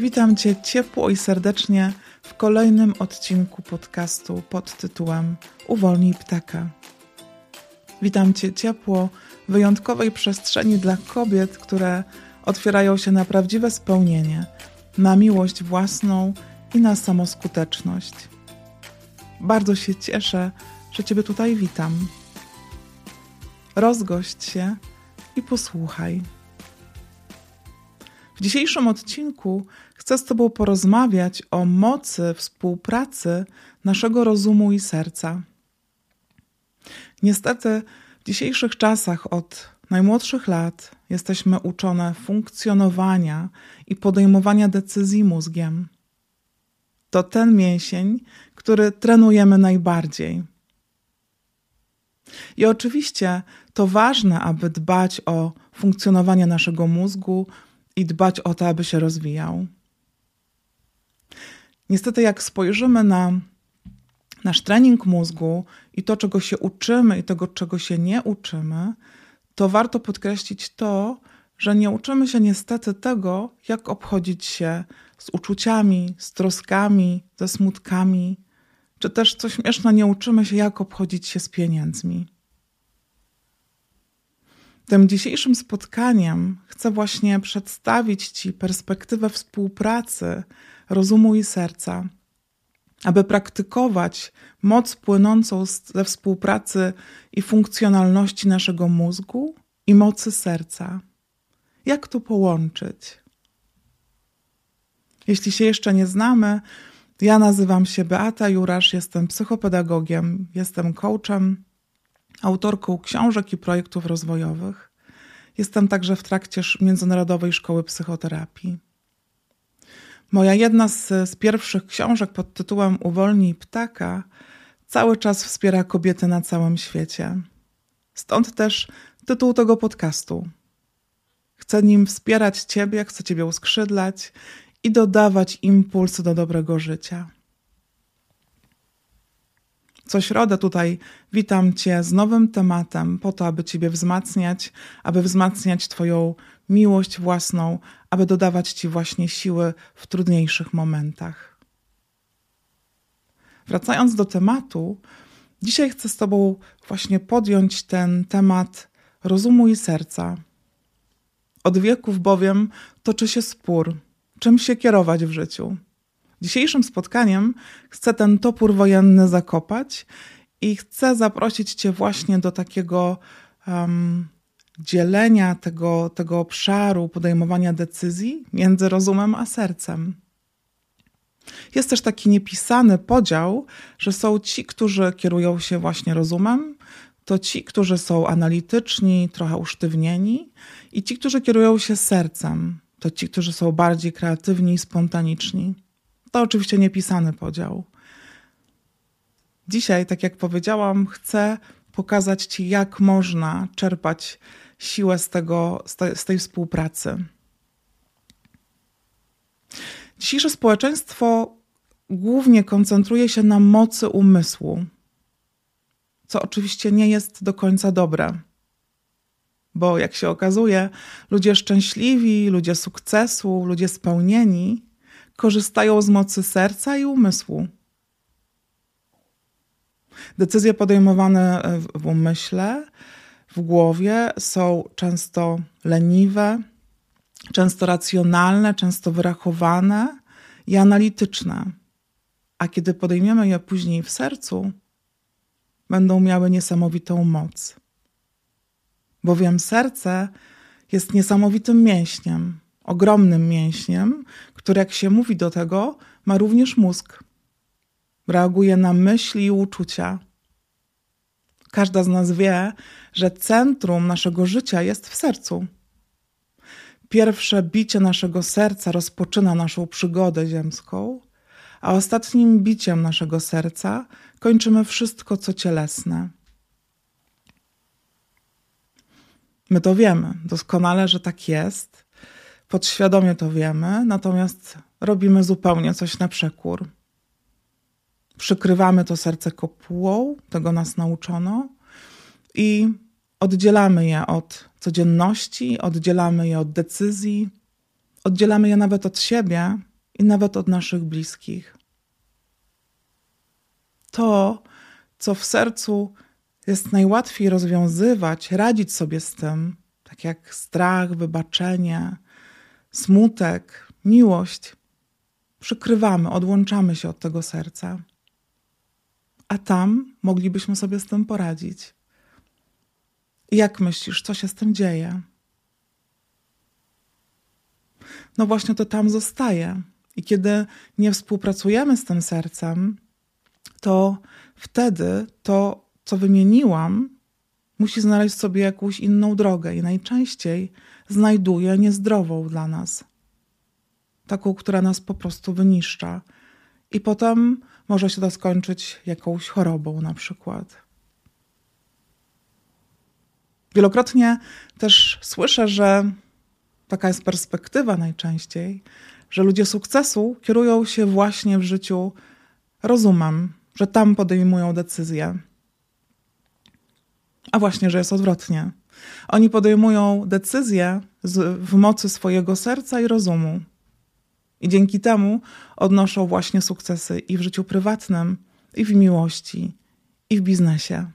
Witam Cię ciepło i serdecznie w kolejnym odcinku podcastu pod tytułem Uwolnij ptaka. Witam Cię ciepło w wyjątkowej przestrzeni dla kobiet, które otwierają się na prawdziwe spełnienie, na miłość własną i na samoskuteczność. Bardzo się cieszę, że Ciebie tutaj witam. Rozgość się i posłuchaj. W dzisiejszym odcinku chcę z Tobą porozmawiać o mocy współpracy naszego rozumu i serca. Niestety, w dzisiejszych czasach od najmłodszych lat jesteśmy uczone funkcjonowania i podejmowania decyzji mózgiem. To ten mięsień, który trenujemy najbardziej. I oczywiście to ważne, aby dbać o funkcjonowanie naszego mózgu i dbać o to, aby się rozwijał. Niestety, jak spojrzymy na nasz trening mózgu i to, czego się uczymy, i tego, czego się nie uczymy, to warto podkreślić to, że nie uczymy się niestety tego, jak obchodzić się z uczuciami, z troskami, ze smutkami, czy też, co śmieszne, nie uczymy się, jak obchodzić się z pieniędzmi. Tym dzisiejszym spotkaniem chcę właśnie przedstawić Ci perspektywę współpracy rozumu i serca, aby praktykować moc płynącą ze współpracy i funkcjonalności naszego mózgu i mocy serca. Jak to połączyć? Jeśli się jeszcze nie znamy, ja nazywam się Beata Jurasz, jestem psychopedagogiem, jestem coachem autorką książek i projektów rozwojowych. Jestem także w trakcie Międzynarodowej Szkoły Psychoterapii. Moja jedna z, z pierwszych książek pod tytułem Uwolnij ptaka cały czas wspiera kobiety na całym świecie. Stąd też tytuł tego podcastu. Chcę nim wspierać Ciebie, chcę Ciebie uskrzydlać i dodawać impulsy do dobrego życia. Co środę tutaj witam Cię z nowym tematem, po to, aby Ciebie wzmacniać, aby wzmacniać Twoją miłość własną, aby dodawać Ci właśnie siły w trudniejszych momentach. Wracając do tematu, dzisiaj chcę z Tobą właśnie podjąć ten temat rozumu i serca. Od wieków bowiem toczy się spór, czym się kierować w życiu. Dzisiejszym spotkaniem chcę ten topór wojenny zakopać i chcę zaprosić Cię właśnie do takiego um, dzielenia tego, tego obszaru podejmowania decyzji między rozumem a sercem. Jest też taki niepisany podział, że są ci, którzy kierują się właśnie rozumem, to ci, którzy są analityczni, trochę usztywnieni, i ci, którzy kierują się sercem, to ci, którzy są bardziej kreatywni i spontaniczni. To oczywiście niepisany podział. Dzisiaj, tak jak powiedziałam, chcę pokazać Ci, jak można czerpać siłę z, tego, z, te, z tej współpracy. Dzisiejsze społeczeństwo głównie koncentruje się na mocy umysłu, co oczywiście nie jest do końca dobre. Bo jak się okazuje, ludzie szczęśliwi, ludzie sukcesu, ludzie spełnieni korzystają z mocy serca i umysłu. Decyzje podejmowane w umyśle, w głowie są często leniwe, często racjonalne, często wyrachowane i analityczne. A kiedy podejmiemy je później w sercu, będą miały niesamowitą moc. Bowiem serce jest niesamowitym mięśniem, ogromnym mięśniem, który, jak się mówi do tego, ma również mózg. Reaguje na myśli i uczucia. Każda z nas wie, że centrum naszego życia jest w sercu. Pierwsze bicie naszego serca rozpoczyna naszą przygodę ziemską, a ostatnim biciem naszego serca kończymy wszystko, co cielesne. My to wiemy doskonale, że tak jest podświadomie to wiemy, natomiast robimy zupełnie coś na przekór. Przykrywamy to serce kopułą, tego nas nauczono, i oddzielamy je od codzienności, oddzielamy je od decyzji, oddzielamy je nawet od siebie i nawet od naszych bliskich. To, co w sercu jest najłatwiej rozwiązywać, radzić sobie z tym, tak jak strach, wybaczenie, smutek, miłość, przykrywamy, odłączamy się od tego serca. A tam moglibyśmy sobie z tym poradzić. Jak myślisz, co się z tym dzieje? No właśnie to tam zostaje. I kiedy nie współpracujemy z tym sercem, to wtedy to, co wymieniłam, musi znaleźć sobie jakąś inną drogę i najczęściej znajduje niezdrową dla nas. Taką, która nas po prostu wyniszcza. I potem może się to skończyć jakąś chorobą, na przykład. Wielokrotnie też słyszę, że taka jest perspektywa najczęściej, że ludzie sukcesu kierują się właśnie w życiu rozumem, że tam podejmują decyzje. A właśnie, że jest odwrotnie. Oni podejmują decyzje z, w mocy swojego serca i rozumu. I dzięki temu odnoszą właśnie sukcesy i w życiu prywatnym, i w miłości, i w biznesie.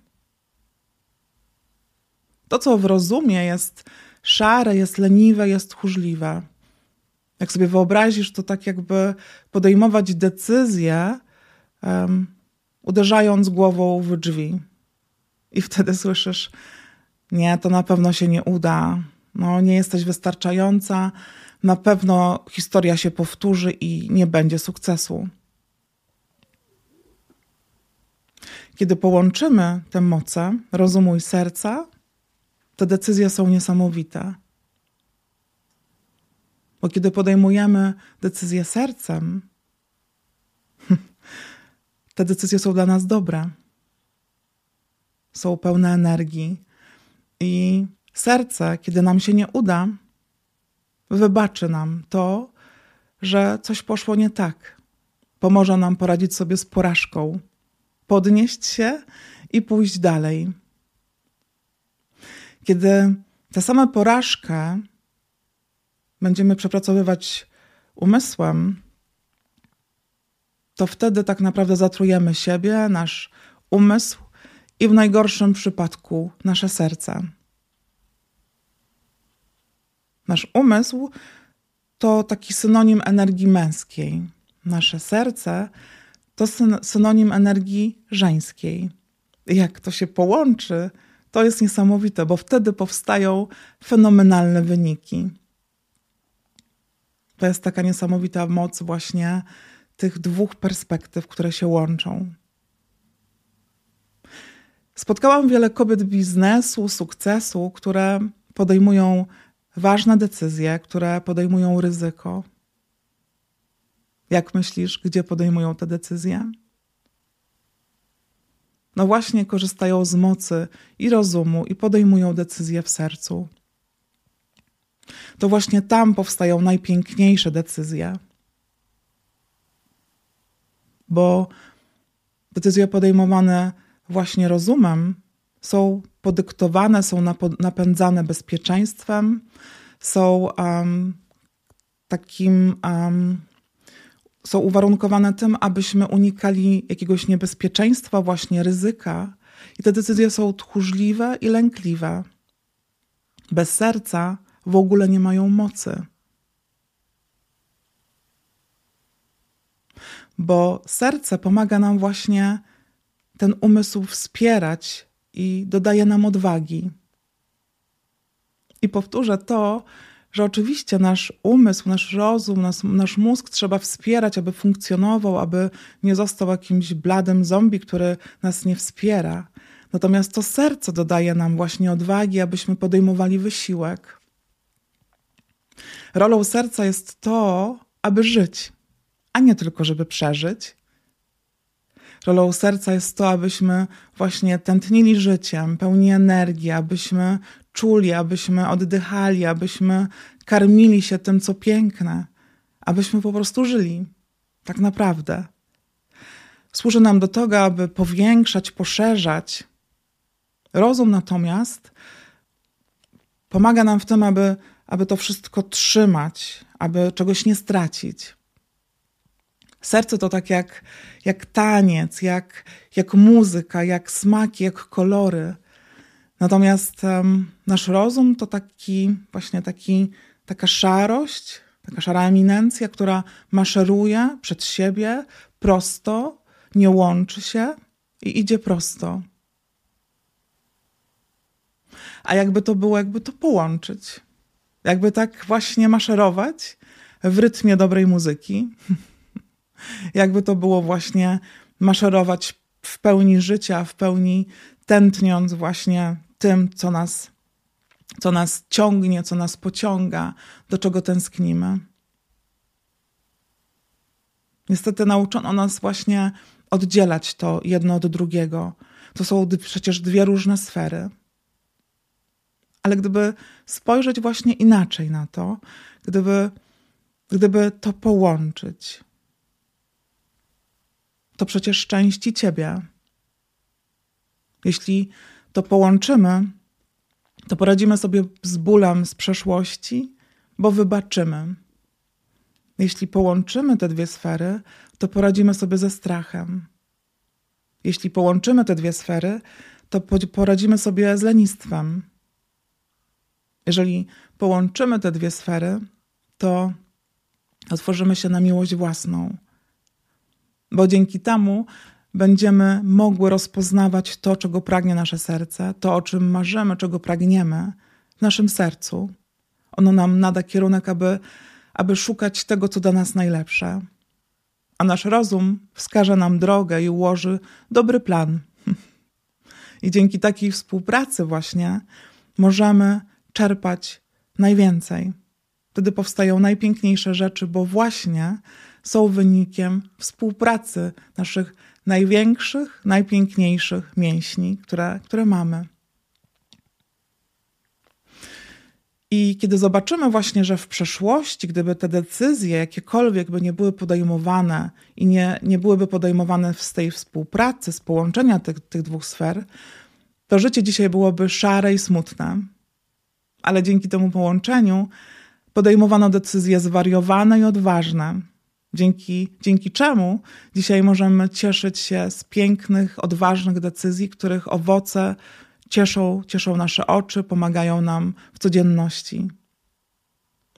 To, co w rozumie jest szare, jest leniwe, jest tchórzliwe. Jak sobie wyobrazisz, to tak jakby podejmować decyzje, um, uderzając głową w drzwi. I wtedy słyszysz: Nie, to na pewno się nie uda. No, nie jesteś wystarczająca. Na pewno historia się powtórzy i nie będzie sukcesu. Kiedy połączymy te moce rozumu i serca, te decyzje są niesamowite. Bo kiedy podejmujemy decyzje sercem, te decyzje są dla nas dobre. Są pełne energii. I serce, kiedy nam się nie uda, wybaczy nam to, że coś poszło nie tak. Pomoże nam poradzić sobie z porażką, podnieść się i pójść dalej. Kiedy tę samą porażkę będziemy przepracowywać umysłem, to wtedy tak naprawdę zatrujemy siebie, nasz umysł i w najgorszym przypadku nasze serce. Nasz umysł to taki synonim energii męskiej. Nasze serce to synonim energii żeńskiej. Jak to się połączy, to jest niesamowite, bo wtedy powstają fenomenalne wyniki. To jest taka niesamowita moc właśnie tych dwóch perspektyw, które się łączą. Spotkałam wiele kobiet biznesu, sukcesu, które podejmują ważne decyzje, które podejmują ryzyko. Jak myślisz, gdzie podejmują te decyzje? No właśnie korzystają z mocy i rozumu i podejmują decyzje w sercu. To właśnie tam powstają najpiękniejsze decyzje. Bo decyzje podejmowane właśnie rozumem są podyktowane, są napędzane bezpieczeństwem, są um, takim um, są uwarunkowane tym, abyśmy unikali jakiegoś niebezpieczeństwa, właśnie ryzyka. I te decyzje są tchórzliwe i lękliwe. Bez serca w ogóle nie mają mocy. Bo serce pomaga nam właśnie ten umysł wspierać i dodaje nam odwagi. I powtórzę to, że oczywiście nasz umysł, nasz rozum, nasz, nasz mózg trzeba wspierać, aby funkcjonował, aby nie został jakimś bladym zombie, który nas nie wspiera. Natomiast to serce dodaje nam właśnie odwagi, abyśmy podejmowali wysiłek. Rolą serca jest to, aby żyć, a nie tylko, żeby przeżyć. Rolą serca jest to, abyśmy właśnie tętnili życiem, pełni energii, abyśmy czuli, abyśmy oddychali, abyśmy karmili się tym, co piękne, abyśmy po prostu żyli. Tak naprawdę. Służy nam do tego, aby powiększać, poszerzać. Rozum natomiast pomaga nam w tym, aby, aby to wszystko trzymać, aby czegoś nie stracić. Serce to tak jak, jak taniec, jak, jak muzyka, jak smaki, jak kolory. Natomiast um, nasz rozum to taki, właśnie taki, taka szarość, taka szara eminencja, która maszeruje przed siebie prosto, nie łączy się i idzie prosto. A jakby to było, jakby to połączyć, jakby tak właśnie maszerować w rytmie dobrej muzyki, jakby to było właśnie maszerować w pełni życia, w pełni tętniąc właśnie tym, co nas, co nas ciągnie, co nas pociąga, do czego tęsknimy. Niestety nauczono nas właśnie oddzielać to jedno od drugiego. To są przecież dwie różne sfery. Ale gdyby spojrzeć właśnie inaczej na to, gdyby, gdyby to połączyć, to przecież części ciebie. Jeśli to połączymy, to poradzimy sobie z bólem z przeszłości, bo wybaczymy. Jeśli połączymy te dwie sfery, to poradzimy sobie ze strachem. Jeśli połączymy te dwie sfery, to poradzimy sobie z lenistwem. Jeżeli połączymy te dwie sfery, to otworzymy się na miłość własną, bo dzięki temu będziemy mogły rozpoznawać to, czego pragnie nasze serce, to, o czym marzymy, czego pragniemy w naszym sercu. Ono nam nada kierunek, aby, aby szukać tego, co dla nas najlepsze. A nasz rozum wskaże nam drogę i ułoży dobry plan. I dzięki takiej współpracy, właśnie, możemy czerpać najwięcej. Wtedy powstają najpiękniejsze rzeczy, bo właśnie są wynikiem współpracy naszych największych, najpiękniejszych mięśni, które, które mamy. I kiedy zobaczymy właśnie, że w przeszłości, gdyby te decyzje, jakiekolwiek by nie były podejmowane i nie, nie byłyby podejmowane z tej współpracy, z połączenia tych, tych dwóch sfer, to życie dzisiaj byłoby szare i smutne. Ale dzięki temu połączeniu podejmowano decyzje zwariowane i odważne, dzięki, dzięki czemu dzisiaj możemy cieszyć się z pięknych, odważnych decyzji, których owoce cieszą, cieszą nasze oczy, pomagają nam w codzienności.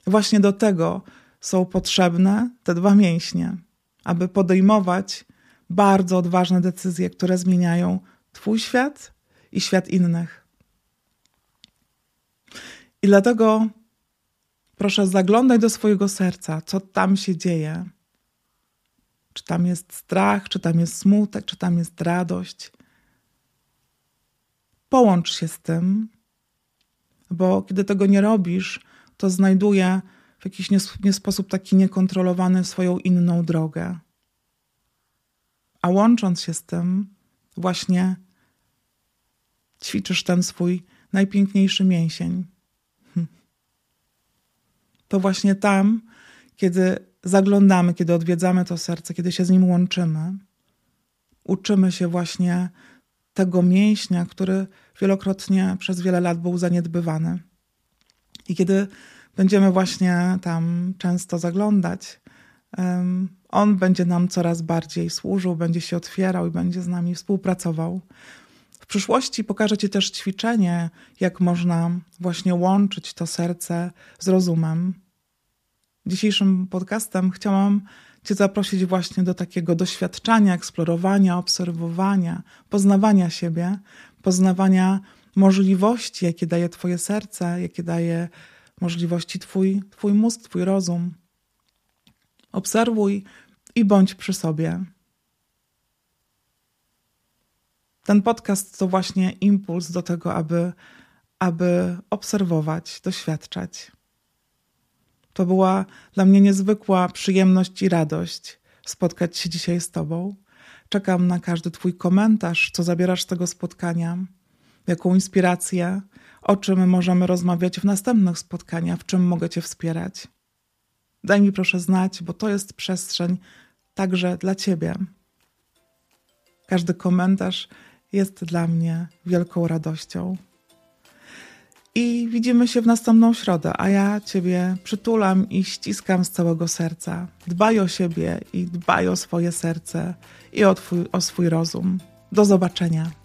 Właśnie do tego są potrzebne te dwa mięśnie, aby podejmować bardzo odważne decyzje, które zmieniają Twój świat i świat innych. I dlatego proszę zaglądać do swojego serca, co tam się dzieje czy tam jest strach, czy tam jest smutek, czy tam jest radość. Połącz się z tym, bo kiedy tego nie robisz, to znajduje w jakiś nie, sposób taki niekontrolowany swoją inną drogę. A łącząc się z tym, właśnie ćwiczysz ten swój najpiękniejszy mięsień. To właśnie tam, kiedy zaglądamy, kiedy odwiedzamy to serce, kiedy się z nim łączymy, uczymy się właśnie tego mięśnia, który wielokrotnie przez wiele lat był zaniedbywany. I kiedy będziemy właśnie tam często zaglądać, on będzie nam coraz bardziej służył, będzie się otwierał i będzie z nami współpracował. W przyszłości pokażę Ci też ćwiczenie, jak można właśnie łączyć to serce z rozumem, dzisiejszym podcastem chciałam Cię zaprosić właśnie do takiego doświadczania, eksplorowania, obserwowania, poznawania siebie, poznawania możliwości, jakie daje Twoje serce, jakie daje możliwości Twój, twój mózg, Twój rozum. Obserwuj i bądź przy sobie. Ten podcast to właśnie impuls do tego, aby, aby obserwować, doświadczać. To była dla mnie niezwykła przyjemność i radość spotkać się dzisiaj z Tobą. Czekam na każdy Twój komentarz, co zabierasz z tego spotkania, jaką inspirację, o czym możemy rozmawiać w następnych spotkaniach, w czym mogę Cię wspierać. Daj mi proszę znać, bo to jest przestrzeń także dla Ciebie. Każdy komentarz jest dla mnie wielką radością. I widzimy się w następną środę, a ja Ciebie przytulam i ściskam z całego serca. Dbaj o siebie i dbaj o swoje serce i o, twój, o swój rozum. Do zobaczenia.